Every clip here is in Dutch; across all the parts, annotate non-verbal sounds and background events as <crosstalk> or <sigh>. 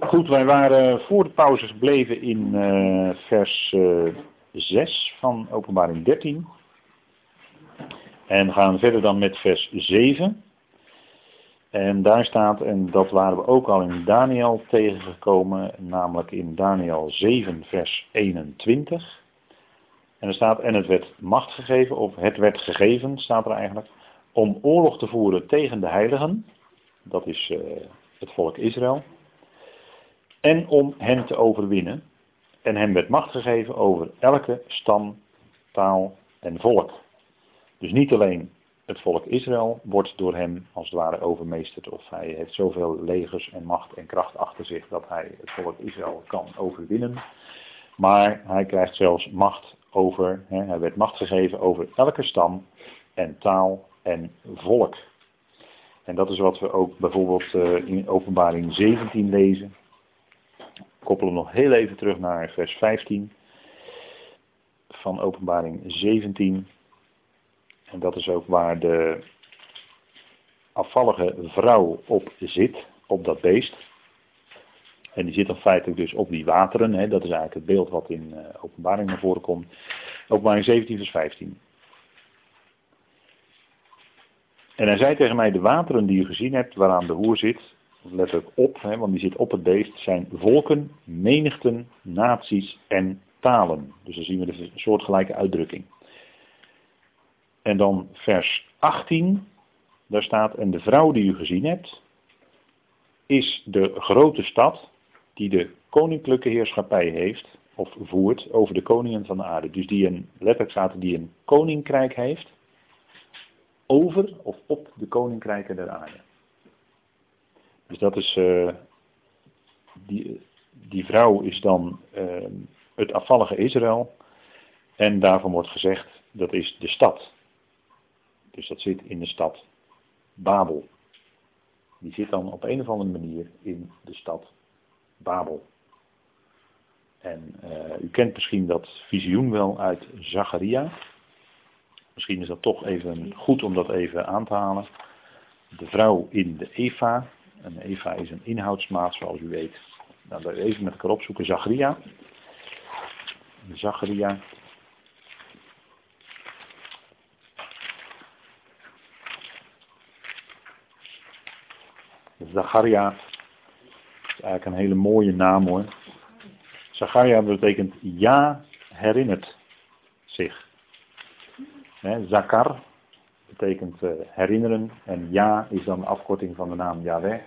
Goed, wij waren voor de pauze gebleven in uh, vers uh, eh, 6 van openbaring 13. En gaan verder dan met vers 7. En daar staat, en dat waren we ook al in Daniel tegengekomen, namelijk in Daniel 7 vers 21. En er staat, en het werd macht gegeven, of het werd gegeven, staat er eigenlijk, om oorlog te voeren tegen de heiligen. Dat is het volk Israël en om hen te overwinnen. En hem werd macht gegeven over elke stam, taal en volk. Dus niet alleen het volk Israël wordt door hem als het ware overmeesterd. Of hij heeft zoveel legers en macht en kracht achter zich dat hij het volk Israël kan overwinnen. Maar hij krijgt zelfs macht over, hè, hij werd macht gegeven over elke stam en taal en volk. En dat is wat we ook bijvoorbeeld uh, in openbaring 17 lezen koppelen nog heel even terug naar vers 15 van openbaring 17. En dat is ook waar de afvallige vrouw op zit, op dat beest. En die zit dan feitelijk dus op die wateren. Hè. Dat is eigenlijk het beeld wat in uh, openbaring naar voren komt. Openbaring 17 vers 15. En hij zei tegen mij, de wateren die u gezien hebt, waaraan de hoer zit, letterlijk op, hè, want die zit op het beest, zijn volken, menigten, naties en talen. Dus dan zien we de soortgelijke uitdrukking. En dan vers 18, daar staat, en de vrouw die u gezien hebt, is de grote stad die de koninklijke heerschappij heeft, of voert, over de koningen van de aarde. Dus die een, letterlijk staat die een koninkrijk heeft, over of op de koninkrijken der aarde. Dus dat is, uh, die, die vrouw is dan uh, het afvallige Israël. En daarvan wordt gezegd, dat is de stad. Dus dat zit in de stad Babel. Die zit dan op een of andere manier in de stad Babel. En uh, u kent misschien dat visioen wel uit Zacharia. Misschien is dat toch even goed om dat even aan te halen. De vrouw in de Eva, en Eva is een inhoudsmaat, zoals u weet. Nou, even met elkaar opzoeken. Zacharia. Zacharia. Zacharia is eigenlijk een hele mooie naam hoor. Zacharia betekent ja herinnert zich. Zakar betekent uh, herinneren. En ja is dan de afkorting van de naam Yahweh.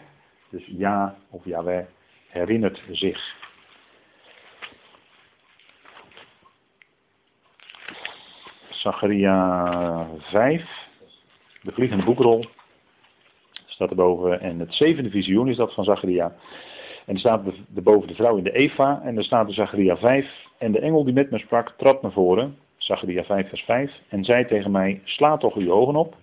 Dus ja of Yahweh herinnert zich. Zacharia 5, de vliegende boekrol, staat erboven. En het zevende visioen is dat van Zacharia. En er staat de, boven de vrouw in de Eva. En er staat de Zacharia 5. En de engel die met me sprak, trad naar voren. Zacharia 5 vers 5. En zei tegen mij, sla toch uw ogen op.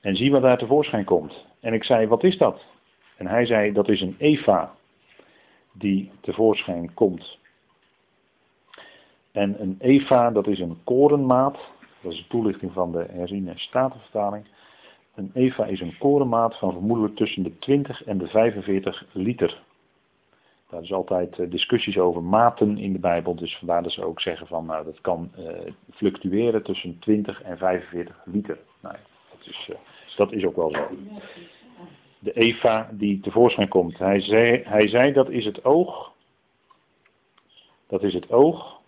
En zie wat daar tevoorschijn komt. En ik zei, wat is dat? En hij zei, dat is een Eva die tevoorschijn komt. En een Eva, dat is een korenmaat. Dat is de toelichting van de herziene statenvertaling. Een Eva is een korenmaat van vermoedelijk tussen de 20 en de 45 liter. Daar is altijd eh, discussies over maten in de Bijbel. Dus vandaar dat ze ook zeggen van nou, dat kan uh, fluctueren tussen 20 en 45 liter. Nou, dat, is, uh, dat is ook wel zo. De Eva die tevoorschijn komt. Hij zei, hij zei dat is het oog. Dat is het oog.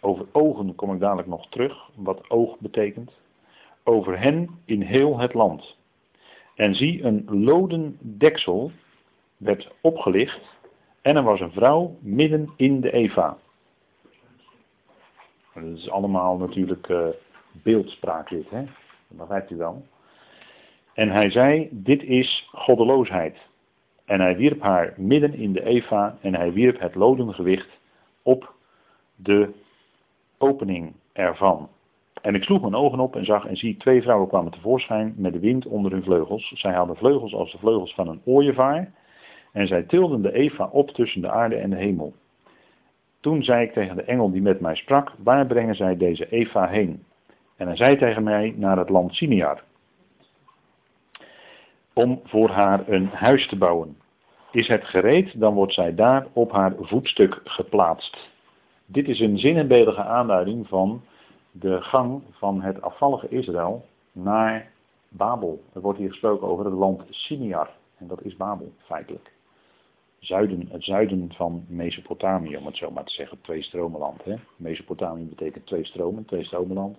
Over ogen kom ik dadelijk nog terug, wat oog betekent. Over hen in heel het land. En zie een loden deksel werd opgelicht en er was een vrouw midden in de Eva. Dat is allemaal natuurlijk uh, beeldspraak dit, hè? dat begrijpt u wel. En hij zei, dit is goddeloosheid. En hij wierp haar midden in de Eva en hij wierp het lodengewicht op de opening ervan. En ik sloeg mijn ogen op en zag en zie twee vrouwen kwamen tevoorschijn met de wind onder hun vleugels. Zij hadden vleugels als de vleugels van een ooievaar en zij tilden de Eva op tussen de aarde en de hemel. Toen zei ik tegen de engel die met mij sprak, waar brengen zij deze Eva heen? En hij zei tegen mij, naar het land Siniar. om voor haar een huis te bouwen. Is het gereed, dan wordt zij daar op haar voetstuk geplaatst. Dit is een zinnebeeldige aanduiding van de gang van het afvallige Israël naar Babel. Er wordt hier gesproken over het land Siniar. En dat is Babel, feitelijk. Zuiden, het zuiden van Mesopotamië, om het zo maar te zeggen, twee stromenland. Hè? Mesopotamië betekent twee stromen, twee stromenland.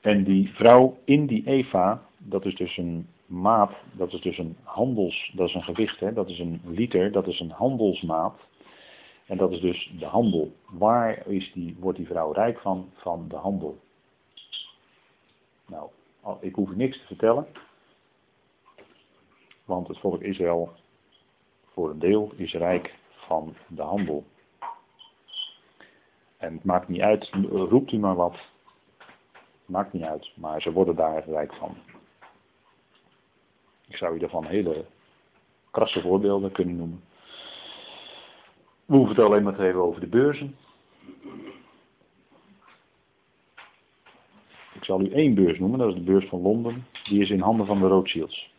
En die vrouw in die Eva, dat is dus een maat, dat is dus een handels, dat is een gewicht, hè? dat is een liter, dat is een handelsmaat. En dat is dus de handel. Waar is die, wordt die vrouw rijk van? Van de handel. Nou, ik hoef niks te vertellen. Want het volk Israël, voor een deel, is rijk van de handel. En het maakt niet uit, roept u maar wat. Maakt niet uit, maar ze worden daar rijk van. Ik zou u daarvan hele krasse voorbeelden kunnen noemen. We hoeven het alleen maar te hebben over de beurzen. Ik zal u één beurs noemen, dat is de beurs van Londen. Die is in handen van de Rothschilds.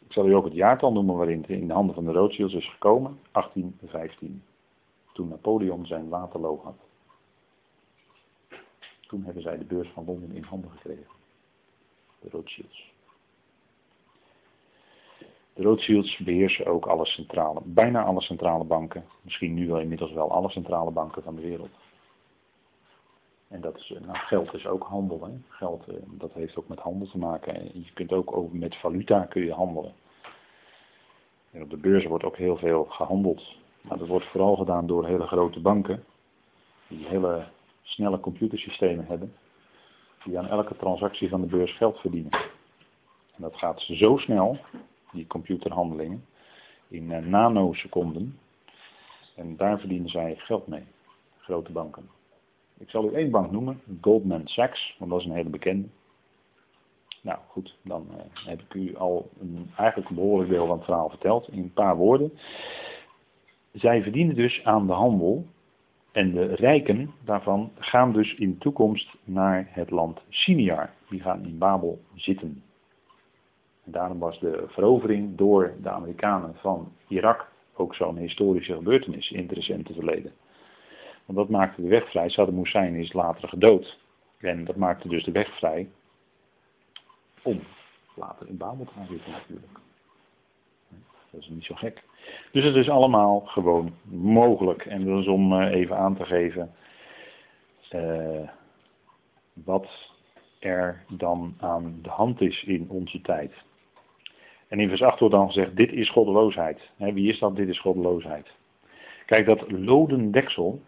Ik zal u ook het jaartal noemen waarin het in de handen van de Rothschilds is gekomen. 1815. Toen Napoleon zijn Waterloo had. Toen hebben zij de beurs van Londen in handen gekregen. De Rothschilds. De Rothschilds beheersen ook alle centrale, bijna alle centrale banken. Misschien nu wel inmiddels wel alle centrale banken van de wereld. En dat is, nou, geld is ook handel. Geld, eh, dat heeft ook met handel te maken. Je kunt ook met valuta kun je handelen. En op de beurzen wordt ook heel veel gehandeld. Maar dat wordt vooral gedaan door hele grote banken. Die hele snelle computersystemen hebben. Die aan elke transactie van de beurs geld verdienen. En dat gaat zo snel, die computerhandelingen, in eh, nanoseconden. En daar verdienen zij geld mee. Grote banken. Ik zal u één bank noemen, Goldman Sachs, want dat is een hele bekende. Nou goed, dan uh, heb ik u al een, eigenlijk een behoorlijk deel van het verhaal verteld in een paar woorden. Zij verdienen dus aan de handel en de rijken daarvan gaan dus in de toekomst naar het land Siniar. Die gaan in Babel zitten. En daarom was de verovering door de Amerikanen van Irak ook zo'n historische gebeurtenis in het recente verleden. Want dat maakte de weg vrij. Saddam Hussein is later gedood. En dat maakte dus de weg vrij om later in Babel gaan zitten natuurlijk. Dat is niet zo gek. Dus het is allemaal gewoon mogelijk. En dat is om eh, even aan te geven uh, wat er dan aan de hand is in onze tijd. En in vers 8 wordt dan gezegd, dit is goddeloosheid. Wie is dat? Dit is goddeloosheid. Kijk, dat loden deksel,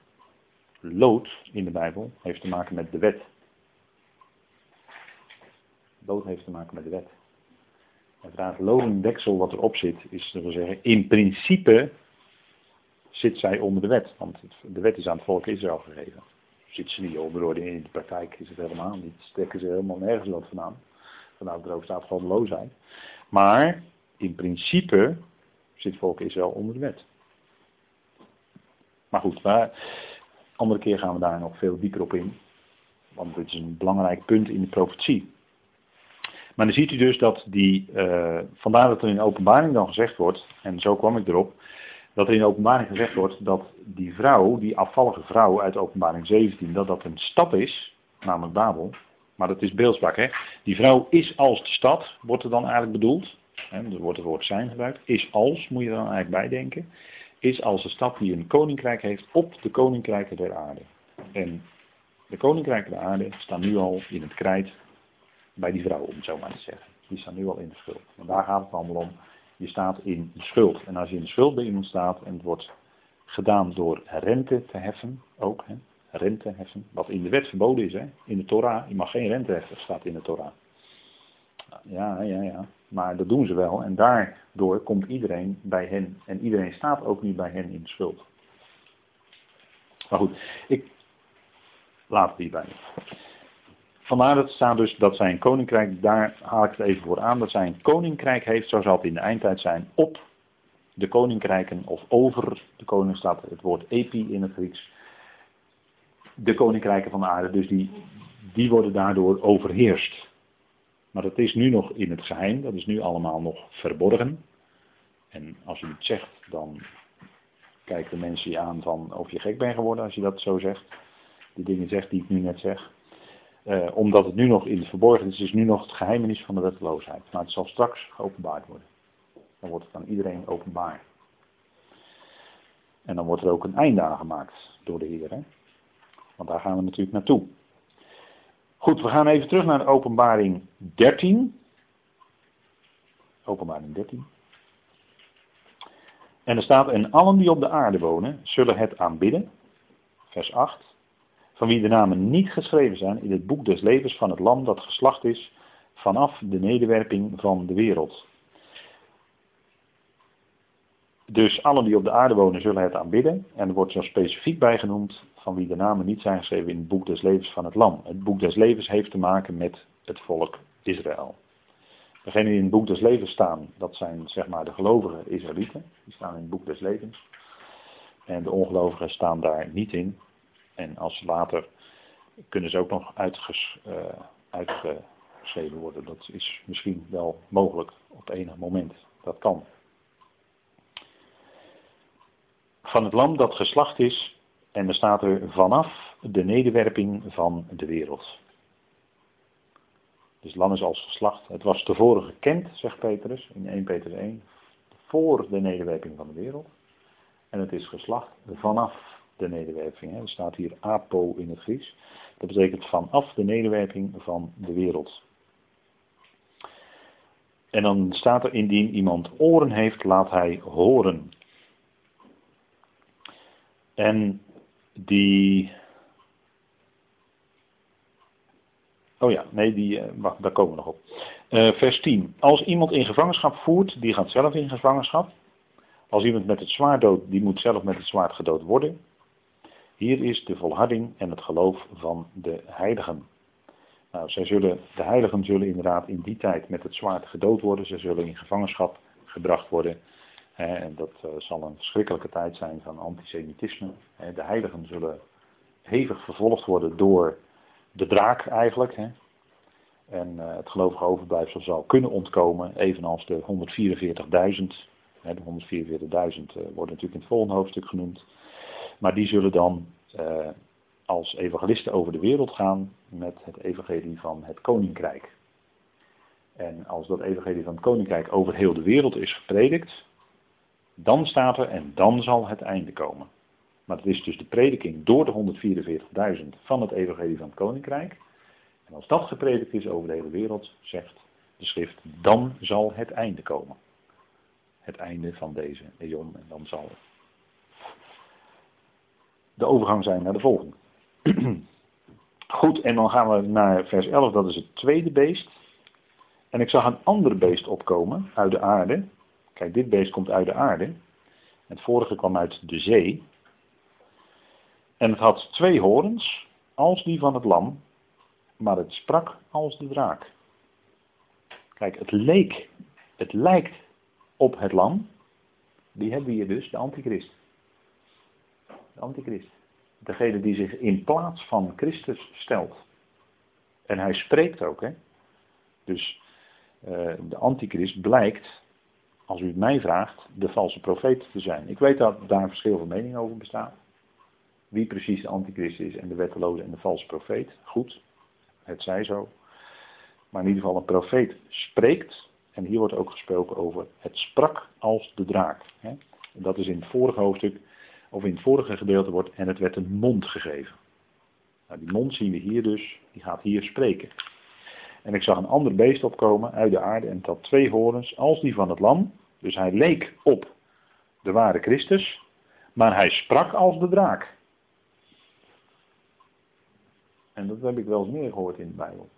lood in de Bijbel heeft te maken met de wet. Lood heeft te maken met de wet. Het raad loden deksel wat erop zit, is te zeggen, in principe zit zij onder de wet. Want de wet is aan het volk Israël gegeven. Zit ze niet onder, in de praktijk is het helemaal niet. Stekken ze helemaal nergens wat vandaan. Vandaar dat er ook staat goddeloosheid. Maar in principe zit volk Israël onder de wet. Maar goed, maar andere keer gaan we daar nog veel dieper op in. Want dit is een belangrijk punt in de profetie. Maar dan ziet u dus dat die, uh, vandaar dat er in openbaring dan gezegd wordt, en zo kwam ik erop, dat er in openbaring gezegd wordt dat die vrouw, die afvallige vrouw uit openbaring 17, dat dat een stad is, namelijk Babel. Maar dat is beeldspraak, hè. Die vrouw is als de stad, wordt er dan eigenlijk bedoeld. Hè, er wordt het woord zijn gebruikt. Is als, moet je dan eigenlijk bijdenken is als een stad die een koninkrijk heeft op de koninkrijken der aarde. En de koninkrijken der aarde staan nu al in het krijt bij die vrouw, om het zo maar te zeggen. Die staan nu al in de schuld. En daar gaat het allemaal om. Je staat in de schuld. En als je in de schuld bij iemand staat en het wordt gedaan door rente te heffen, ook, hè, rente heffen, wat in de wet verboden is, hè, in de Torah, je mag geen rente heffen, staat in de Torah. Ja, ja, ja. Maar dat doen ze wel. En daardoor komt iedereen bij hen. En iedereen staat ook nu bij hen in de schuld. Maar goed, ik laat het hierbij. Vandaar dat staat dus dat zijn koninkrijk, daar haal ik het even voor aan, dat zijn koninkrijk heeft, zo zal het in de eindtijd zijn, op de koninkrijken of over de koningsstad, het woord epi in het Grieks, de koninkrijken van de aarde, dus die, die worden daardoor overheerst. Maar dat is nu nog in het geheim, dat is nu allemaal nog verborgen. En als u het zegt, dan kijken de mensen je aan van of je gek bent geworden als je dat zo zegt. Die dingen zegt die ik nu net zeg. Uh, omdat het nu nog in het verborgen is, is nu nog het geheimenis van de wetteloosheid. Maar het zal straks geopenbaard worden. Dan wordt het aan iedereen openbaar. En dan wordt er ook een einde aan gemaakt door de Heer. Want daar gaan we natuurlijk naartoe. Goed, we gaan even terug naar de openbaring 13. Openbaring 13. En er staat, en allen die op de aarde wonen, zullen het aanbidden. Vers 8. Van wie de namen niet geschreven zijn in het boek des levens van het lam dat geslacht is vanaf de nederwerping van de wereld. Dus allen die op de aarde wonen zullen het aanbidden. En er wordt zo specifiek bij genoemd van wie de namen niet zijn geschreven in het boek des levens van het lam. Het boek des levens heeft te maken met het volk Israël. Degenen die in het boek des levens staan, dat zijn zeg maar de gelovige Israëlieten. Die staan in het boek des levens. En de ongelovigen staan daar niet in. En als later kunnen ze ook nog uh, uitgeschreven worden. Dat is misschien wel mogelijk op enig moment. Dat kan. Van het lam dat geslacht is, en er staat er vanaf de nederwerping van de wereld. Dus lam is als geslacht. Het was tevoren gekend, zegt Petrus in 1 Petrus 1, voor de nederwerping van de wereld. En het is geslacht vanaf de nederwerping. Er staat hier apo in het Grieks. Dat betekent vanaf de nederwerping van de wereld. En dan staat er indien iemand oren heeft, laat hij horen. En die. Oh ja, nee, die, eh, wacht, daar komen we nog op. Uh, vers 10. Als iemand in gevangenschap voert, die gaat zelf in gevangenschap. Als iemand met het zwaard dood, die moet zelf met het zwaard gedood worden. Hier is de volharding en het geloof van de heiligen. Nou, zij zullen, de heiligen zullen inderdaad in die tijd met het zwaard gedood worden. Ze zullen in gevangenschap gebracht worden. En dat eh, zal een verschrikkelijke tijd zijn van antisemitisme. De heiligen zullen hevig vervolgd worden door de draak eigenlijk. En eh, het gelovige overblijfsel zal kunnen ontkomen, evenals de 144.000. De 144.000 eh, worden natuurlijk in het volgende hoofdstuk genoemd. Maar die zullen dan als evangelisten over de wereld gaan met het evangelie van het koninkrijk. En als dat evangelie van het koninkrijk over heel de wereld is gepredikt, dan staat er en dan zal het einde komen. Maar het is dus de prediking door de 144.000 van het evangelie van het koninkrijk. En als dat gepredikt is over de hele wereld, zegt de schrift, dan zal het einde komen. Het einde van deze eon en dan zal de overgang zijn naar de volgende. <clears throat> Goed, en dan gaan we naar vers 11, dat is het tweede beest. En ik zag een ander beest opkomen uit de aarde, Kijk, dit beest komt uit de aarde. Het vorige kwam uit de zee. En het had twee horens, als die van het lam, maar het sprak als de draak. Kijk, het leek, het lijkt op het lam. Die hebben we hier dus, de antichrist. Antichrist. Degene die zich in plaats van Christus stelt. En hij spreekt ook, hè. Dus uh, de antichrist blijkt als u mij vraagt, de valse profeet te zijn. Ik weet dat daar verschil van mening over bestaat. Wie precies de antichrist is en de wetteloze en de valse profeet. Goed, het zij zo. Maar in ieder geval een profeet spreekt. En hier wordt ook gesproken over het sprak als de draak. Dat is in het vorige hoofdstuk, of in het vorige gedeelte wordt, en het werd een mond gegeven. Nou, die mond zien we hier dus, die gaat hier spreken. En ik zag een ander beest opkomen uit de aarde en had twee horens als die van het lam. Dus hij leek op de ware Christus, maar hij sprak als de draak. En dat heb ik wel eens meer gehoord in de Bijbel.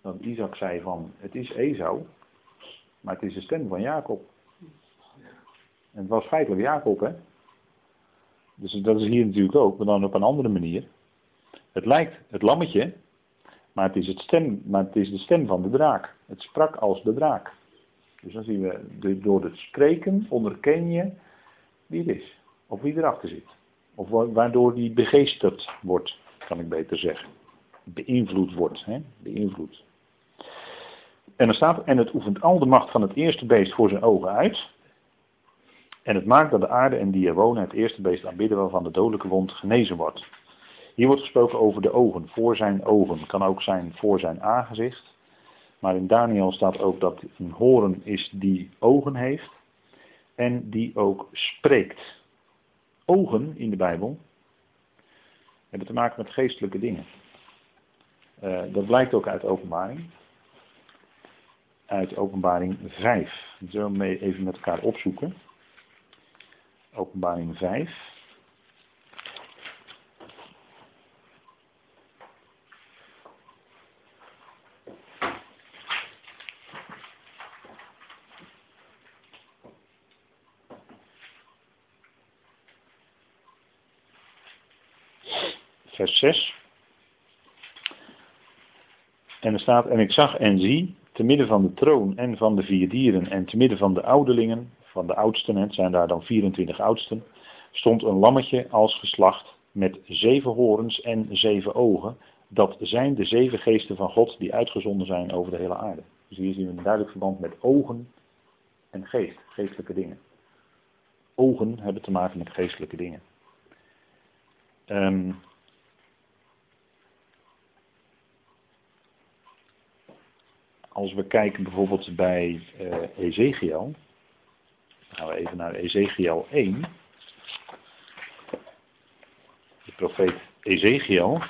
Dat Isaac zei van, het is Esau, maar het is de stem van Jacob. En het was feitelijk Jacob, hè. Dus dat is hier natuurlijk ook, maar dan op een andere manier. Het lijkt het lammetje, maar het is, het stem, maar het is de stem van de draak. Het sprak als de draak. Dus dan zien we, door het spreken onderken je wie het is. Of wie erachter zit. Of waardoor die begeesterd wordt, kan ik beter zeggen. Beïnvloed wordt. Hè? Beïnvloed. en er staat, en het oefent al de macht van het eerste beest voor zijn ogen uit. En het maakt dat de aarde en die er wonen het eerste beest aanbidden waarvan de dodelijke wond genezen wordt. Hier wordt gesproken over de ogen, voor zijn ogen. Kan ook zijn voor zijn aangezicht. Maar in Daniel staat ook dat een horen is die ogen heeft en die ook spreekt. Ogen in de Bijbel hebben te maken met geestelijke dingen. Uh, dat blijkt ook uit openbaring. Uit openbaring 5. Dat zullen we even met elkaar opzoeken. Openbaring 5. vers 6. En er staat, en ik zag en zie, te midden van de troon en van de vier dieren en te midden van de ouderlingen, van de oudsten, het zijn daar dan 24 oudsten, stond een lammetje als geslacht met zeven horens en zeven ogen. Dat zijn de zeven geesten van God die uitgezonden zijn over de hele aarde. Dus hier zien we een duidelijk verband met ogen en geest, geestelijke dingen. Ogen hebben te maken met geestelijke dingen. Um, als we kijken bijvoorbeeld bij uh, Ezekiel, gaan we even naar Ezekiel 1. De profeet Ezekiel.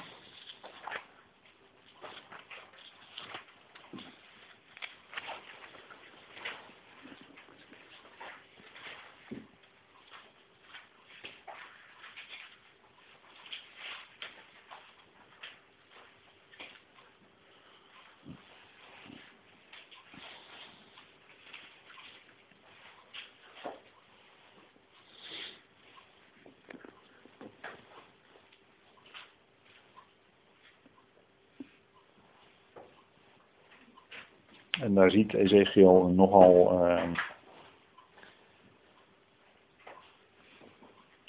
En daar ziet Ezekiel nogal,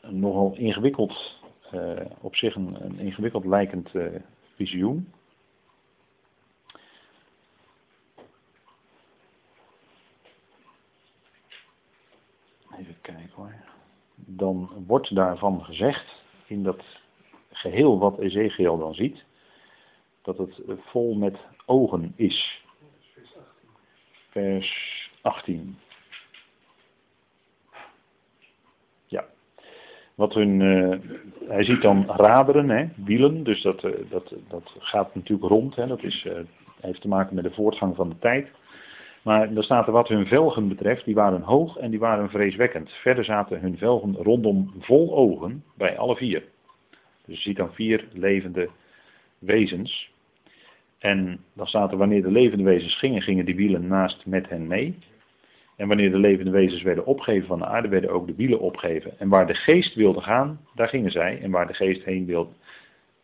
een nogal ingewikkeld, uh, op zich een, een ingewikkeld lijkend uh, visioen. Even kijken hoor. Dan wordt daarvan gezegd, in dat geheel wat Ezekiel dan ziet, dat het vol met ogen is vers 18. Ja. Wat hun, uh, hij ziet dan raderen, hè, wielen, dus dat, uh, dat, dat gaat natuurlijk rond. Hè, dat is, uh, heeft te maken met de voortgang van de tijd. Maar dan staat er wat hun velgen betreft, die waren hoog en die waren vreeswekkend. Verder zaten hun velgen rondom vol ogen bij alle vier. Dus je ziet dan vier levende wezens. En dan staat er, wanneer de levende wezens gingen, gingen die wielen naast met hen mee. En wanneer de levende wezens werden opgegeven van de aarde, werden ook de wielen opgegeven. En waar de geest wilde gaan, daar gingen zij. En waar de geest heen wilde,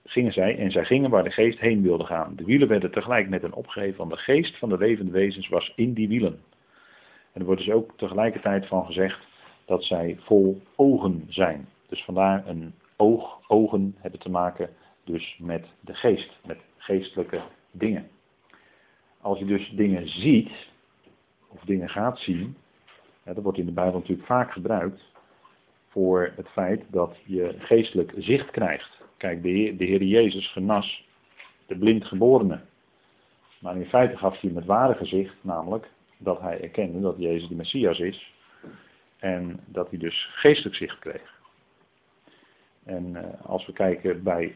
gingen zij. En zij gingen waar de geest heen wilde gaan. De wielen werden tegelijk met hen opgegeven, want de geest van de levende wezens was in die wielen. En er wordt dus ook tegelijkertijd van gezegd dat zij vol ogen zijn. Dus vandaar een oog, ogen hebben te maken dus met de geest, met geestelijke dingen. Als je dus dingen ziet, of dingen gaat zien, dat wordt in de Bijbel natuurlijk vaak gebruikt voor het feit dat je geestelijk zicht krijgt. Kijk, de Heer, de Heer Jezus genas de blindgeborene. Maar in feite gaf hij hem het ware gezicht, namelijk dat hij erkende dat Jezus de Messias is. En dat hij dus geestelijk zicht kreeg. En uh, als we kijken bij,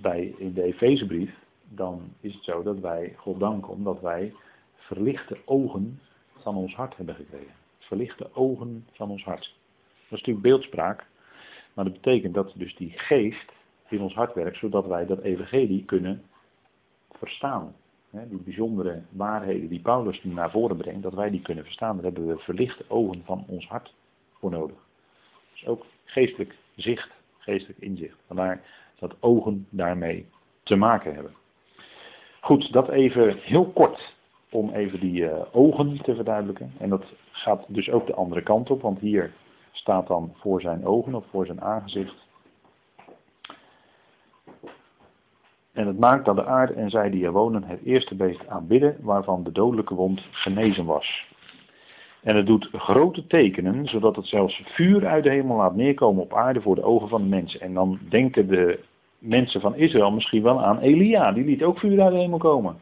bij in de Efezebrief, dan is het zo dat wij God danken omdat wij verlichte ogen van ons hart hebben gekregen. Verlichte ogen van ons hart. Dat is natuurlijk beeldspraak, maar dat betekent dat dus die geest in ons hart werkt, zodat wij dat evangelie kunnen verstaan. Die bijzondere waarheden die Paulus naar voren brengt, dat wij die kunnen verstaan. Daar hebben we verlichte ogen van ons hart voor nodig. Dus ook geestelijk zicht, geestelijk inzicht. Vandaar dat ogen daarmee te maken hebben. Goed, dat even heel kort om even die uh, ogen te verduidelijken. En dat gaat dus ook de andere kant op, want hier staat dan voor zijn ogen of voor zijn aangezicht. En het maakt dat de aarde en zij die er wonen het eerste beest aanbidden waarvan de dodelijke wond genezen was. En het doet grote tekenen, zodat het zelfs vuur uit de hemel laat neerkomen op aarde voor de ogen van de mensen. En dan denken de mensen van Israël misschien wel aan Elia, die liet ook vuur uit de hemel komen.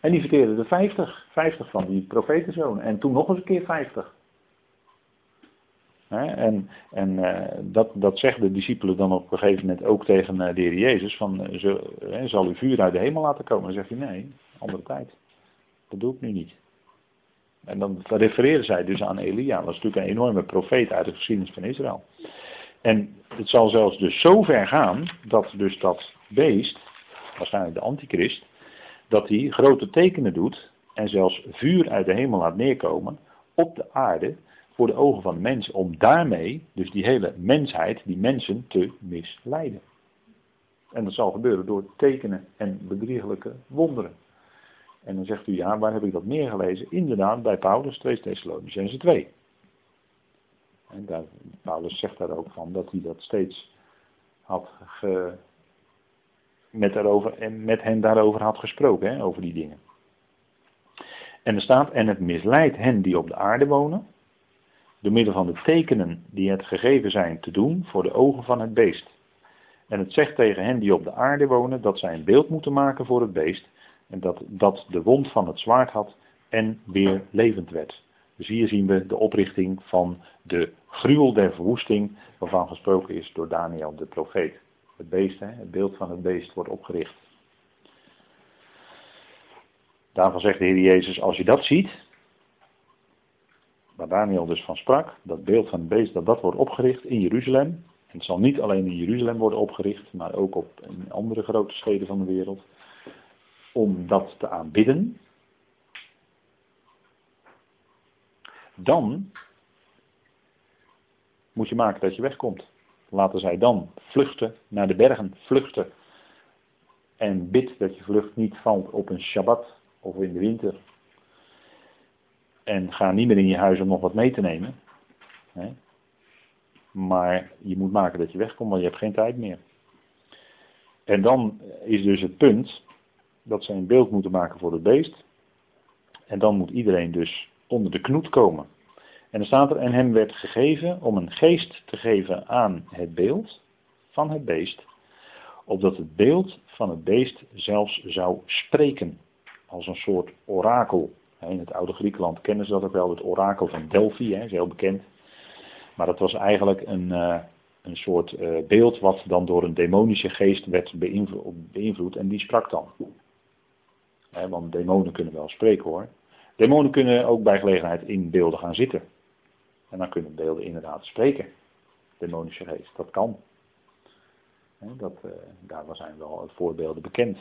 En die verteerde er 50, 50 van die profetenzonen. En toen nog eens een keer 50. En, en uh, dat, dat zeggen de discipelen dan op een gegeven moment ook tegen uh, de heer Jezus. Van, uh, zal u vuur uit de hemel laten komen? Dan zegt hij nee, andere tijd. Dat doe ik nu niet. En dan refereren zij dus aan Elia. Dat is natuurlijk een enorme profeet uit de geschiedenis van Israël. En het zal zelfs dus zo ver gaan dat dus dat beest, waarschijnlijk de antichrist, dat hij grote tekenen doet en zelfs vuur uit de hemel laat neerkomen op de aarde voor de ogen van mensen, om daarmee dus die hele mensheid, die mensen te misleiden. En dat zal gebeuren door tekenen en bedriegelijke wonderen. En dan zegt u, ja, waar heb ik dat meer gelezen? Inderdaad, bij Paulus, 2 Thessalonicense 2. En daar, Paulus zegt daar ook van dat hij dat steeds had ge, met, daarover, en met hen daarover had gesproken, hè, over die dingen. En er staat, en het misleidt hen die op de aarde wonen, door middel van de tekenen die het gegeven zijn te doen voor de ogen van het beest. En het zegt tegen hen die op de aarde wonen dat zij een beeld moeten maken voor het beest en dat dat de wond van het zwaard had en weer levend werd. Dus hier zien we de oprichting van de gruwel der verwoesting waarvan gesproken is door Daniel de profeet. Het beest, het beeld van het beest wordt opgericht. Daarvan zegt de Heer Jezus, als je dat ziet, waar Daniel dus van sprak, dat beeld van het beest, dat dat wordt opgericht in Jeruzalem. En het zal niet alleen in Jeruzalem worden opgericht, maar ook op andere grote steden van de wereld. Om dat te aanbidden. Dan moet je maken dat je wegkomt. Laten zij dan vluchten naar de bergen, vluchten. En bid dat je vlucht niet valt op een Shabbat of in de winter en ga niet meer in je huis om nog wat mee te nemen. Maar je moet maken dat je wegkomt, want je hebt geen tijd meer. En dan is dus het punt dat ze een beeld moeten maken voor het beest. En dan moet iedereen dus onder de knoet komen. En dan staat er, en hem werd gegeven om een geest te geven aan het beeld van het beest, opdat het beeld van het beest zelfs zou spreken, als een soort orakel. In het oude Griekenland kennen ze dat ook wel, het orakel van Delphi, hè, is heel bekend. Maar dat was eigenlijk een, uh, een soort uh, beeld wat dan door een demonische geest werd beïnvloed, en die sprak dan. Want demonen kunnen wel spreken hoor. Demonen kunnen ook bij gelegenheid in beelden gaan zitten. En dan kunnen beelden inderdaad spreken. Demonische geest, dat kan. dat, uh, daar zijn wel voorbeelden bekend.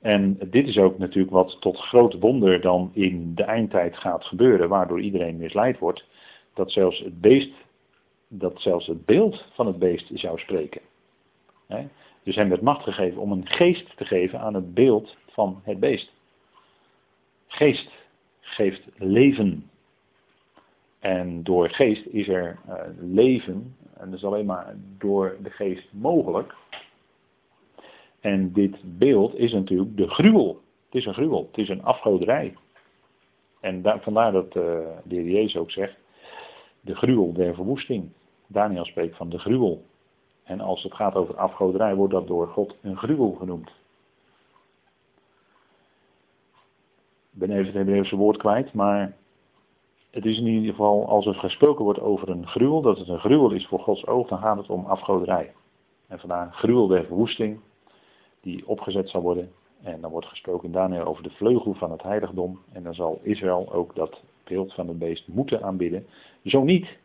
En dit is ook natuurlijk wat tot groot wonder dan in de eindtijd gaat gebeuren, waardoor iedereen misleid wordt, dat zelfs het beest, dat zelfs het beeld van het beest zou spreken. Dus hem werd macht gegeven om een geest te geven aan het beeld van het beest. Geest geeft leven. En door geest is er uh, leven, en dat is alleen maar door de geest mogelijk. En dit beeld is natuurlijk de gruwel. Het is een gruwel, het is een afgoderij. En daar, vandaar dat uh, de heer Jezus ook zegt, de gruwel der verwoesting. Daniel spreekt van de gruwel. En als het gaat over afgoderij, wordt dat door God een gruwel genoemd. Ben even het Hebreeuwse woord kwijt, maar het is in ieder geval, als er gesproken wordt over een gruwel, dat het een gruwel is voor Gods oog, dan gaat het om afgoderij. En vandaar gruwel der verwoesting, die opgezet zal worden. En dan wordt gesproken Daniel over de vleugel van het heiligdom. En dan zal Israël ook dat beeld van het beest moeten aanbidden. Zo niet.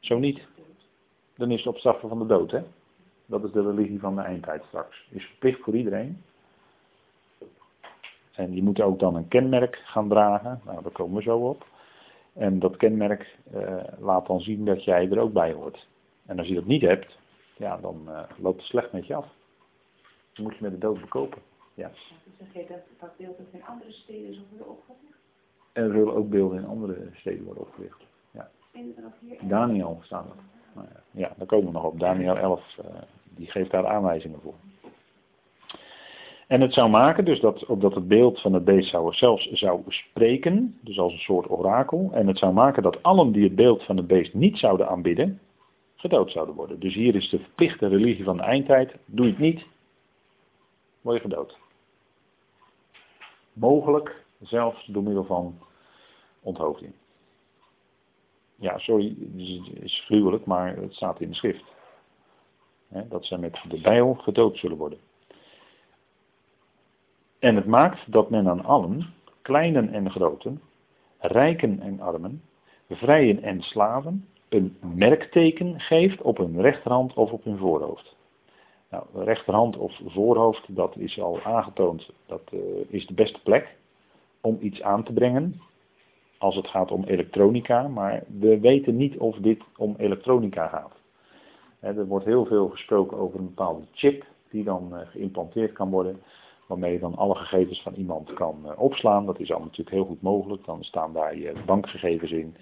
Zo niet. Dan is het op straffen van de dood. Hè? Dat is de religie van de eindtijd straks. Is verplicht voor iedereen. En je moet ook dan een kenmerk gaan dragen. Nou, daar komen we zo op. En dat kenmerk eh, laat dan zien dat jij er ook bij hoort. En als je dat niet hebt, ja, dan uh, loopt het slecht met je af. Dan moet je met de dood bekopen. Ja. Zeg je dat dat beeld ook in andere steden worden opgericht? Er zullen ook beelden in andere steden worden opgericht. Ja. Daniel staat er. Nou ja, ja, daar komen we nog op. Daniel 11, uh, die geeft daar aanwijzingen voor. En het zou maken dus dat, opdat het beeld van het beest zelfs zou spreken, dus als een soort orakel. En het zou maken dat allen die het beeld van het beest niet zouden aanbidden, gedood zouden worden. Dus hier is de verplichte religie van de eindtijd. Doe je het niet, word je gedood. Mogelijk zelfs door middel van onthoofding. Ja, sorry, het is gruwelijk, maar het staat in de schrift. dat zij met de bijl gedood zullen worden. En het maakt dat men aan allen, kleinen en groten, rijken en armen, vrijen en slaven, een merkteken geeft op hun rechterhand of op hun voorhoofd. Nou, rechterhand of voorhoofd, dat is al aangetoond, dat uh, is de beste plek om iets aan te brengen als het gaat om elektronica, maar we weten niet of dit om elektronica gaat. Er wordt heel veel gesproken over een bepaalde chip die dan eh, geïmplanteerd kan worden, waarmee je dan alle gegevens van iemand kan eh, opslaan. Dat is al natuurlijk heel goed mogelijk. Dan staan daar je bankgegevens in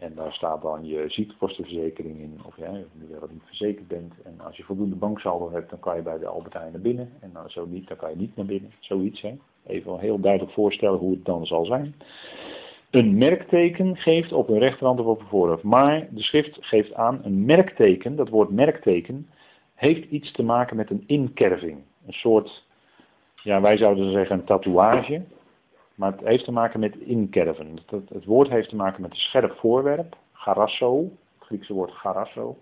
en daar staat dan je ziektekostenverzekering in, of ja, je wel niet verzekerd bent. En als je voldoende banksaldo hebt, dan kan je bij de Albert Heijn naar binnen. En dan zo niet, dan kan je niet naar binnen. Zoiets, hè. Even heel duidelijk voorstellen hoe het dan zal zijn. Een merkteken geeft op een rechterhand of op een voorhoofd. Maar de schrift geeft aan, een merkteken, dat woord merkteken, heeft iets te maken met een inkerving. Een soort, ja wij zouden zeggen een tatoeage. Maar het heeft te maken met inkerven. Het, het woord heeft te maken met een scherp voorwerp, garasso, het Griekse woord garasso.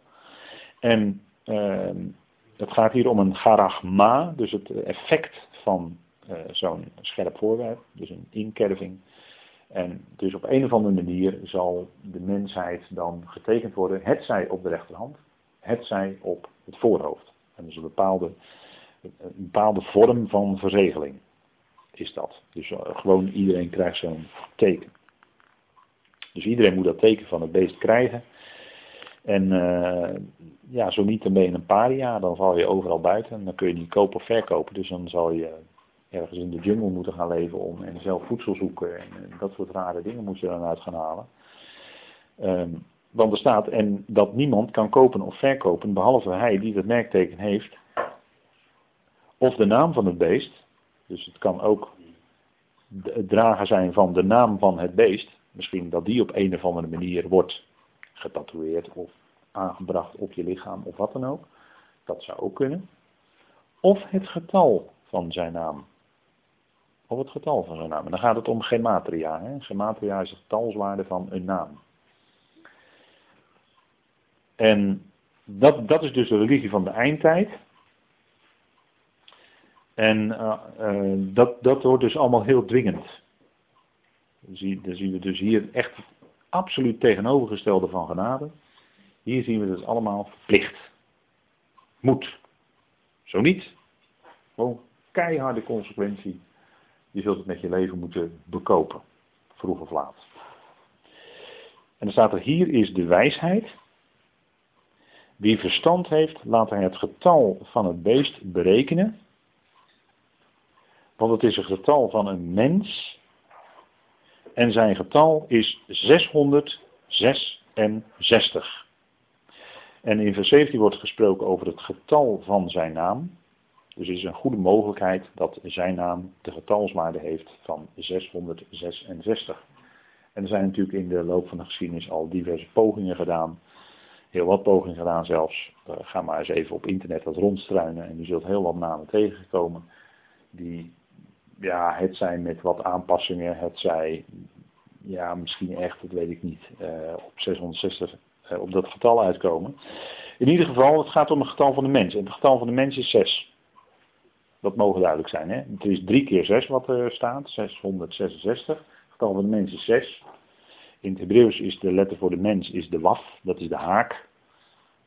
En uh, het gaat hier om een garagma, dus het effect van uh, zo'n scherp voorwerp, dus een inkerving. En dus op een of andere manier zal de mensheid dan getekend worden, het zij op de rechterhand, het zij op het voorhoofd. En dus een bepaalde, een bepaalde vorm van verzegeling is dat. Dus uh, gewoon iedereen krijgt zo'n teken. Dus iedereen moet dat teken van het beest krijgen. En uh, ja, zo niet dan ben je een paria, dan val je overal buiten. En dan kun je niet kopen of verkopen. Dus dan zal je ergens in de jungle moeten gaan leven om en zelf voedsel zoeken. En, dat soort rare dingen moet je dan uit gaan halen. Um, want er staat, en dat niemand kan kopen of verkopen, behalve hij die dat merkteken heeft, of de naam van het beest, dus het kan ook het dragen zijn van de naam van het beest. Misschien dat die op een of andere manier wordt getatoeëerd of aangebracht op je lichaam of wat dan ook. Dat zou ook kunnen. Of het getal van zijn naam. Of het getal van zijn naam. En dan gaat het om gematria. Hè? Gematria is de getalswaarde van een naam. En dat, dat is dus de religie van de eindtijd. En uh, uh, dat, dat wordt dus allemaal heel dwingend. Dan zien, we dus hier echt absoluut tegenovergestelde van genade. Hier zien we dus allemaal verplicht. Moet. Zo niet. Gewoon keiharde consequentie. Je zult het met je leven moeten bekopen. Vroeg of laat. En dan staat er hier is de wijsheid. Wie verstand heeft, laat hij het getal van het beest berekenen want het is een getal van een mens. En zijn getal is 666. En in vers 17 wordt gesproken over het getal van zijn naam. Dus er is een goede mogelijkheid dat zijn naam de getalswaarde heeft van 666. En er zijn natuurlijk in de loop van de geschiedenis al diverse pogingen gedaan. Heel wat pogingen gedaan zelfs. Uh, ga maar eens even op internet wat rondstruinen en u zult heel wat namen tegenkomen die ja, het zijn met wat aanpassingen, het zij, ja, misschien echt, dat weet ik niet, uh, op 660 uh, eh, op dat getal uitkomen. In ieder geval, het gaat om het getal van de mens. En het getal van de mens is 6. Dat mogen duidelijk zijn. Hè? Het is 3 keer 6 wat er staat, 666. Het getal van de mens is 6. In het Hebreeuws is de letter voor de mens is de waf, dat is de haak.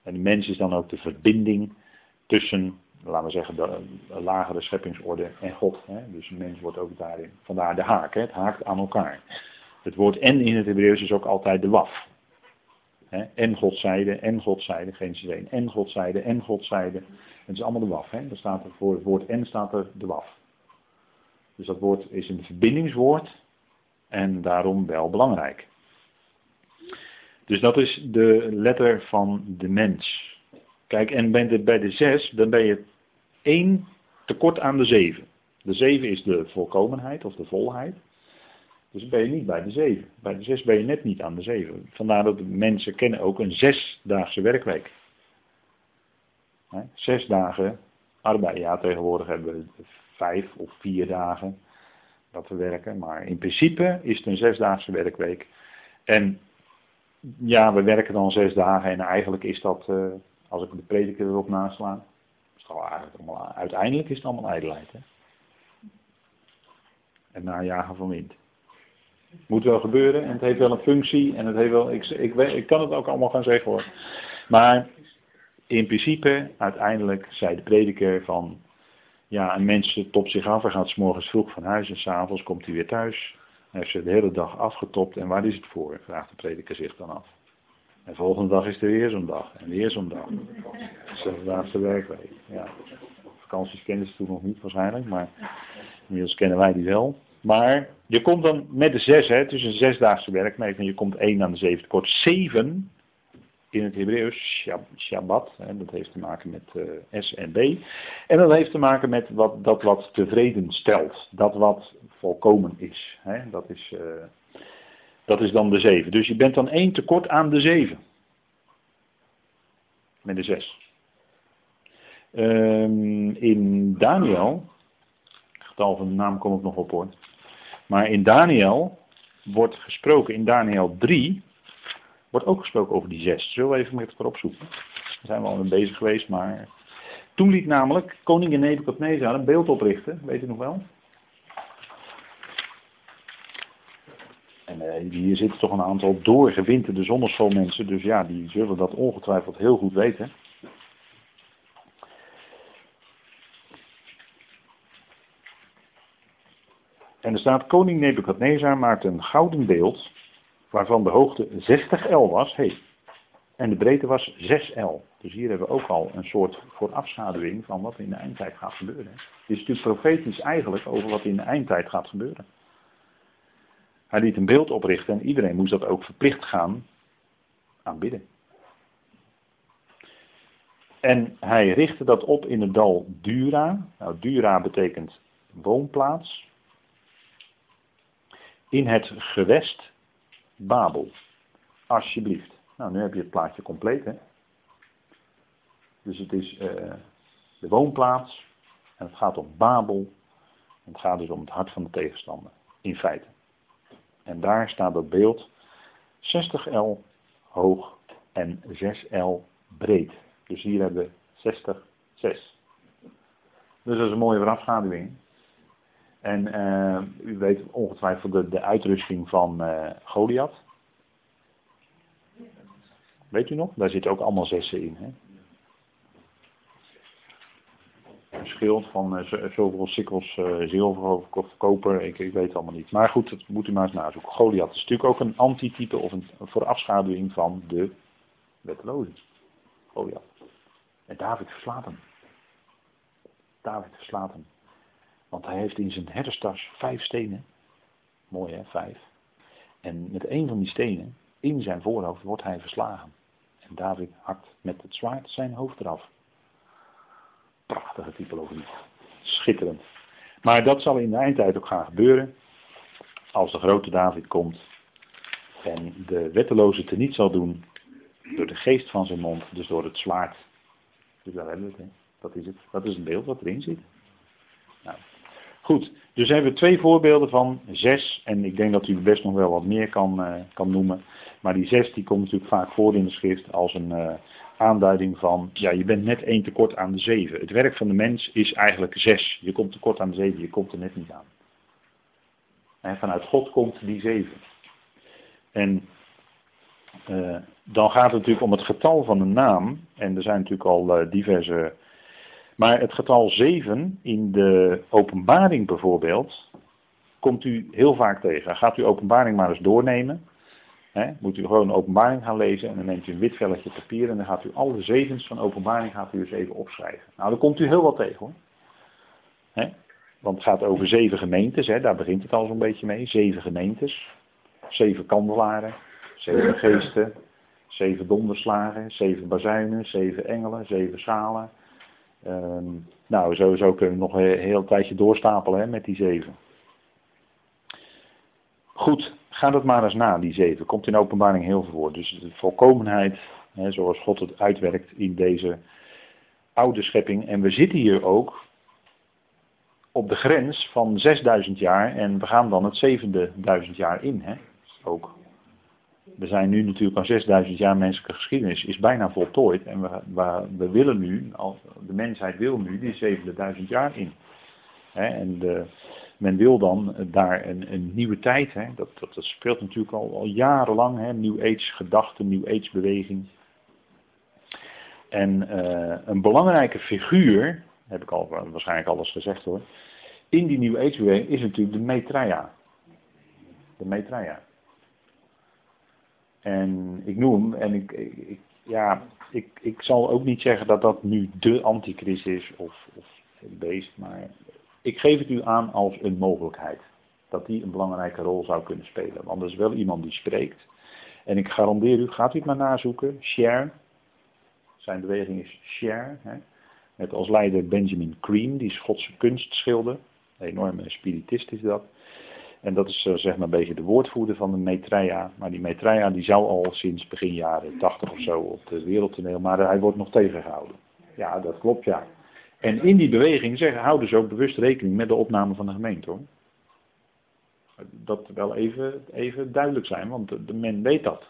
En de mens is dan ook de verbinding tussen laten we zeggen, de, lagere scheppingsorde en God. Hè? Dus mens wordt ook daarin, vandaar de haak, het haakt aan elkaar. Het woord en in het Hebreeuws is ook altijd de waf. Hè? En Godzijde, en Godzijde, geen 1, en Godzijde, en Godzijde. Het is allemaal de waf. Hè? staat er voor het woord en staat er de waf. Dus dat woord is een verbindingswoord en daarom wel belangrijk. Dus dat is de letter van de mens. Kijk, en bij de, bij de 6, dan ben je 1 tekort aan de 7. De zeven is de volkomenheid of de volheid. Dus ben je niet bij de zeven. Bij de zes ben je net niet aan de zeven. Vandaar dat mensen kennen ook een zesdaagse werkweek. Zes dagen arbeid. Ja, tegenwoordig hebben we vijf of vier dagen dat we werken. Maar in principe is het een zesdaagse werkweek. En ja, we werken dan zes dagen en eigenlijk is dat, uh, als ik de prediker erop nasla, is het allemaal, uiteindelijk is het allemaal ijdelheid. Hè? En najagen van wind. Moet wel gebeuren en het heeft wel een functie en het heeft wel, ik, ik, ik kan het ook allemaal gaan zeggen hoor. Maar in principe, uiteindelijk, zei de prediker van, ja, een mens topt zich af en gaat s morgens vroeg van huis en s'avonds komt hij weer thuis. Hij heeft ze de hele dag afgetopt en waar is het voor? Vraagt de prediker zich dan af. En volgende dag is er weer zo'n dag en weer zo'n dag. Dat is de laatste werkweek. Ja. Vakanties kenden ze toen nog niet waarschijnlijk, maar inmiddels kennen wij die wel. Maar je komt dan met de zes, hè, het is een zesdaagse werkweek en je komt één aan de zeven kort Zeven in het Hebreeuws Shabbat. Hè, dat heeft te maken met uh, S en B. En dat heeft te maken met wat, dat wat tevreden stelt. Dat wat volkomen is. Hè, dat, is uh, dat is dan de zeven. Dus je bent dan één tekort aan de zeven. Met de zes. Um, in Daniel, getal van de naam kom ik nog op hoor. Maar in Daniel wordt gesproken, in Daniel 3, wordt ook gesproken over die zes. Zullen we even met elkaar opzoeken? Daar zijn we al mee bezig geweest, maar... Toen liet namelijk koningin Nebuchadnezzar een beeld oprichten, weet u nog wel? En eh, hier zitten toch een aantal doorgewinterde zonneschoolmensen, dus ja, die zullen dat ongetwijfeld heel goed weten. En er staat, koning Nebukadnezar maakte een gouden beeld waarvan de hoogte 60 L was. Hey. En de breedte was 6 L. Dus hier hebben we ook al een soort voorafschaduwing van wat in de eindtijd gaat gebeuren. Het is natuurlijk profetisch eigenlijk over wat in de eindtijd gaat gebeuren. Hij liet een beeld oprichten en iedereen moest dat ook verplicht gaan aanbidden. En hij richtte dat op in het dal Dura. Nou, Dura betekent woonplaats. In het gewest Babel. Alsjeblieft. Nou, nu heb je het plaatje compleet, hè. Dus het is uh, de woonplaats. En het gaat om Babel. Het gaat dus om het hart van de tegenstander. In feite. En daar staat dat beeld 60 L hoog en 6 L breed. Dus hier hebben we 60, 6. Dus dat is een mooie voorafschaduwing. En uh, u weet ongetwijfeld de, de uitrusting van uh, Goliath. Weet u nog? Daar zitten ook allemaal zessen in. Hè? Een schild van uh, zoveel sikkels zilver of koper, ik, ik weet het allemaal niet. Maar goed, dat moet u maar eens nazoeken. Goliath is natuurlijk ook een antitype of een voorafschaduwing van de wetteloze. Goliath. En David verslaat hem. David verslaat hem. Want hij heeft in zijn herderstas vijf stenen. Mooi hè, vijf. En met een van die stenen, in zijn voorhoofd, wordt hij verslagen. En David hakt met het zwaard zijn hoofd eraf. Prachtige typologie. Schitterend. Maar dat zal in de eindtijd ook gaan gebeuren. Als de grote David komt en de wetteloze teniet zal doen door de geest van zijn mond, dus door het zwaard. Dus daar hebben we. Hè. Dat is het. Dat is een beeld wat erin zit. Nou, Goed, dus hebben we twee voorbeelden van zes. En ik denk dat u best nog wel wat meer kan, uh, kan noemen. Maar die zes die komt natuurlijk vaak voor in de schrift als een uh, aanduiding van, ja, je bent net één tekort aan de zeven. Het werk van de mens is eigenlijk zes. Je komt tekort aan de zeven, je komt er net niet aan. En vanuit God komt die zeven. En uh, dan gaat het natuurlijk om het getal van een naam. En er zijn natuurlijk al diverse maar het getal 7 in de openbaring bijvoorbeeld, komt u heel vaak tegen. Gaat u openbaring maar eens doornemen. Moet u gewoon openbaring gaan lezen en dan neemt u een wit velletje papier en dan gaat u alle zevens van openbaring gaat u eens even opschrijven. Nou, dan komt u heel wat tegen hoor. Want het gaat over zeven gemeentes, daar begint het al zo'n beetje mee. Zeven gemeentes, zeven kandelaren, zeven <clears throat> geesten, zeven donderslagen, zeven bazuinen, zeven engelen, zeven schalen, Ehm, nou, sowieso kunnen we nog een heel tijdje doorstapelen hè, met die zeven. Goed, ga dat maar eens na, die zeven. Komt in openbaring heel veel voor. Dus de volkomenheid, hè, zoals God het uitwerkt in deze oude schepping. En we zitten hier ook op de grens van 6000 jaar en we gaan dan het zevende duizend jaar in. Hè? Ook. We zijn nu natuurlijk al 6000 jaar menselijke geschiedenis, is bijna voltooid. En we, willen nu, de mensheid wil nu die zevende duizend jaar in. Hè? En de, men wil dan daar een, een nieuwe tijd, hè? Dat, dat, speelt natuurlijk al, al jarenlang, hè? New Age gedachte, New Age beweging. En uh, een belangrijke figuur, heb ik al waarschijnlijk alles gezegd hoor, in die New Age beweging is natuurlijk de Maitreya. De Maitreya. En ik noem en ik, ik, ja, ik, ik zal ook niet zeggen dat dat nu de antichrist is of, of het beest, maar ik geef het u aan als een mogelijkheid. Dat die een belangrijke rol zou kunnen spelen. Want er is wel iemand die spreekt. En ik garandeer u, gaat u het maar nazoeken, Share. Zijn beweging is Share. Hè. Met als leider Benjamin Cream, die Schotse kunstschilder. Een enorme spiritist is dat. En dat is eh, zeg maar een beetje de woordvoerder van de Maitreya. Maar die Maitreya die zou al sinds begin jaren 80 of zo op het wereldtoneel, maar hij wordt nog tegengehouden. Ja, dat klopt ja. En in die beweging zeggen, houden ze ook bewust rekening met de opname van de gemeente hoor. Dat wel even, even duidelijk zijn, want de, men weet dat.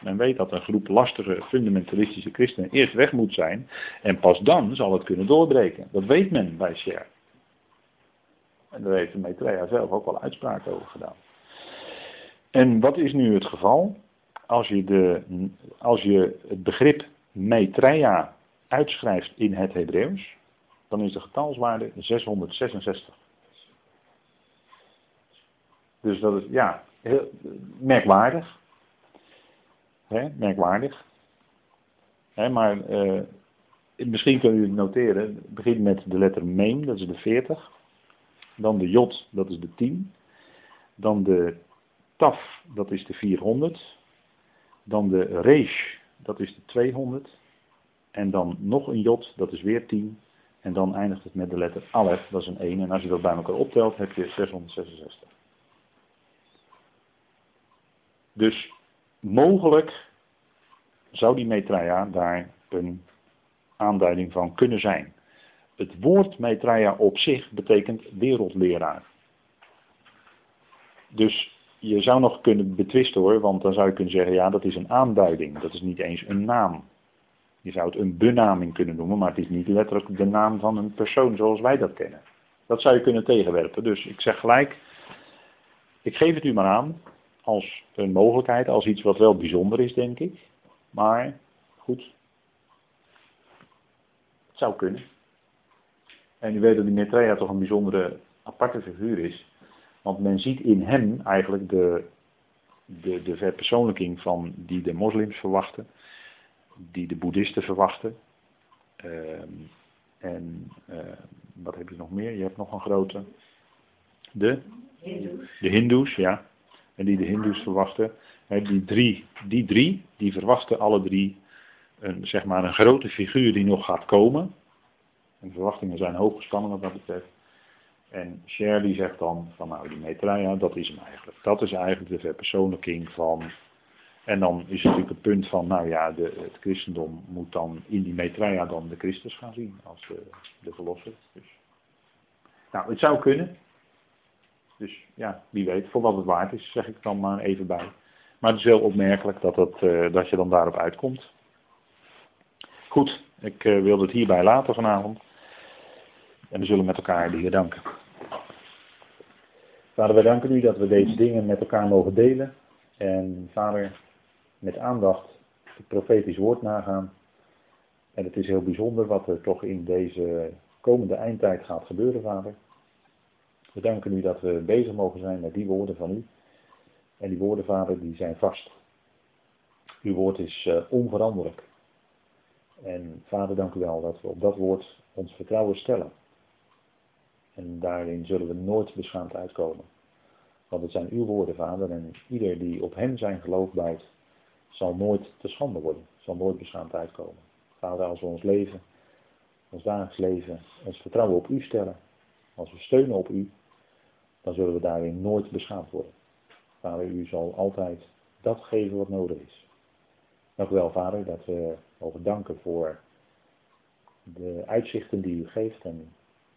Men weet dat een groep lastige, fundamentalistische christenen eerst weg moet zijn. En pas dan zal het kunnen doorbreken. Dat weet men bij Sher. En daar heeft de Maitreya zelf ook wel uitspraken over gedaan. En wat is nu het geval? Als je, de, als je het begrip Maitreya uitschrijft in het Hebreeuws, dan is de getalswaarde 666. Dus dat is, ja, heel merkwaardig. Hè, merkwaardig. Hè, maar uh, misschien kunnen jullie noteren. Het begint met de letter Mem, dat is de 40. Dan de Jot, dat is de 10. Dan de Taf, dat is de 400. Dan de Resh, dat is de 200. En dan nog een Jot, dat is weer 10. En dan eindigt het met de letter Alef, dat is een 1. En als je dat bij elkaar optelt, heb je 666. Dus mogelijk zou die Maitreya daar een aanduiding van kunnen zijn. Het woord Maitreya op zich betekent wereldleraar. Dus je zou nog kunnen betwisten hoor, want dan zou je kunnen zeggen, ja dat is een aanduiding, dat is niet eens een naam. Je zou het een benaming kunnen noemen, maar het is niet letterlijk de naam van een persoon zoals wij dat kennen. Dat zou je kunnen tegenwerpen. Dus ik zeg gelijk, ik geef het u maar aan als een mogelijkheid, als iets wat wel bijzonder is, denk ik. Maar goed, het zou kunnen. En u weet dat die Maitreya toch een bijzondere aparte figuur is. Want men ziet in hem eigenlijk de, de, de verpersoonlijking van die de moslims verwachten die de boeddhisten verwachten. Ehm, en uh, wat heb je nog meer? Je hebt nog een grote. De? Hindoes. De hindoes, ja. En die de hindoes verwachten. die, drie, die drie, die verwachten alle drie een, zeg maar een grote figuur die nog gaat komen. En de verwachtingen zijn hoog gespannen wat dat betreft. En Shirley zegt dan van nou die Maitreya, dat is hem eigenlijk. Dat is eigenlijk de verpersoonlijking van en dan is het natuurlijk het punt van, nou ja, de, het christendom moet dan in die Maitreya dan de Christus gaan zien als de, de verlosser. Dus. Nou, het zou kunnen. Dus ja, wie weet, voor wat het waard is, zeg ik dan maar even bij. Maar het is heel opmerkelijk dat, het, uh, dat je dan daarop uitkomt. Goed, ik uh, wilde het hierbij laten vanavond. En we zullen met elkaar de Heer danken. Vader, wij danken u dat we deze dingen met elkaar mogen delen. En vader, met aandacht het profetisch woord nagaan. En het is heel bijzonder wat er toch in deze komende eindtijd gaat gebeuren, vader. We danken u dat we bezig mogen zijn met die woorden van u. En die woorden, vader, die zijn vast. Uw woord is uh, onveranderlijk. En vader, dank u wel dat we op dat woord ons vertrouwen stellen. En daarin zullen we nooit beschaamd uitkomen. Want het zijn uw woorden, vader, en ieder die op hem zijn geloof bouwt, zal nooit te schande worden, zal nooit beschaamd uitkomen. Vader, als we ons leven ons dagelijks leven ons vertrouwen op u stellen, als we steunen op u, dan zullen we daarin nooit beschaamd worden. Vader, u zal altijd dat geven wat nodig is. Dank u wel, Vader, dat we mogen danken voor de uitzichten die u geeft. En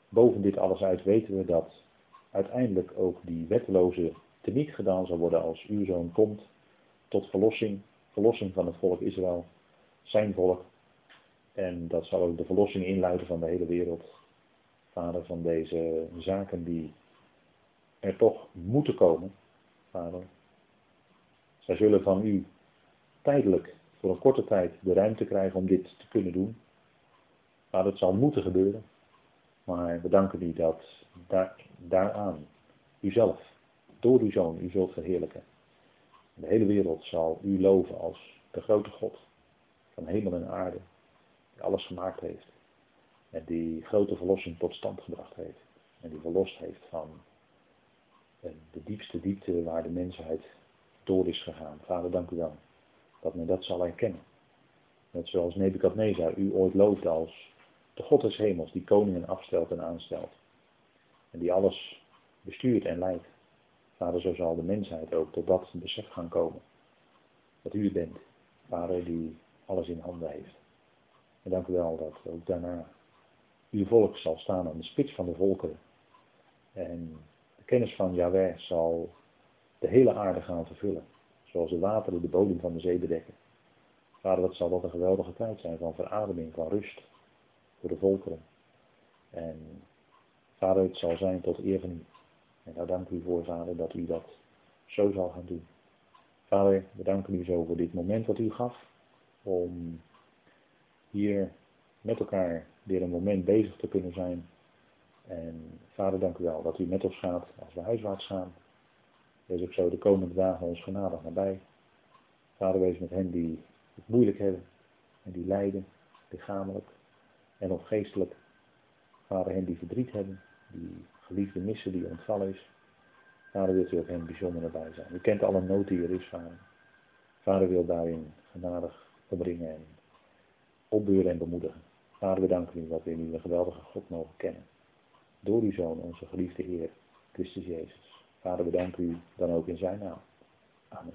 boven dit alles uit weten we dat uiteindelijk ook die wetteloze teniet gedaan zal worden als uw zoon komt tot verlossing, verlossing van het volk Israël, zijn volk. En dat zal ook de verlossing inluiden van de hele wereld. Vader, van deze zaken die er toch moeten komen, Vader. Zij zullen van u tijdelijk, voor een korte tijd, de ruimte krijgen om dit te kunnen doen. Maar dat zal moeten gebeuren. Maar we danken u dat daar, daaraan u zelf, door uw zoon, u zult verheerlijken. De hele wereld zal u loven als de grote God van hemel en aarde, die alles gemaakt heeft. En die grote verlossing tot stand gebracht heeft. En die verlost heeft van de diepste diepte waar de mensheid door is gegaan. Vader, dank u wel dat men dat zal herkennen. Net zoals Nebukadnezar u ooit loofde als de God des hemels die koningen afstelt en aanstelt. En die alles bestuurt en leidt. Vader, zo zal de mensheid ook tot dat besef gaan komen. Dat u bent, Vader, die alles in handen heeft. En dank u wel dat ook daarna uw volk zal staan aan de spits van de volkeren. En de kennis van Yahweh zal de hele aarde gaan vervullen. Zoals de wateren de bodem van de zee bedekken. Vader, dat zal wat een geweldige tijd zijn van verademing, van rust voor de volkeren. En vader, het zal zijn tot eer van u. En daar dank u voor, vader, dat u dat zo zal gaan doen. Vader, we danken u zo voor dit moment wat u gaf. Om hier met elkaar weer een moment bezig te kunnen zijn. En vader, dank u wel dat u met ons gaat als we huiswaarts gaan. Wees ook zo de komende dagen ons genadig nabij. Vader, wees met hen die het moeilijk hebben en die lijden, lichamelijk en of geestelijk. Vader, hen die verdriet hebben, die geliefde missen die ontvallen is. Vader, wilt u ook hen bijzonder nabij zijn. U kent alle nood die er is, Vader. Vader wil daarin genadig opbrengen en opbeuren en bemoedigen. Vader, we danken u dat we in een geweldige God mogen kennen. Door uw Zoon, onze geliefde Heer, Christus Jezus. Vader, we danken u dan ook in zijn naam. Amen.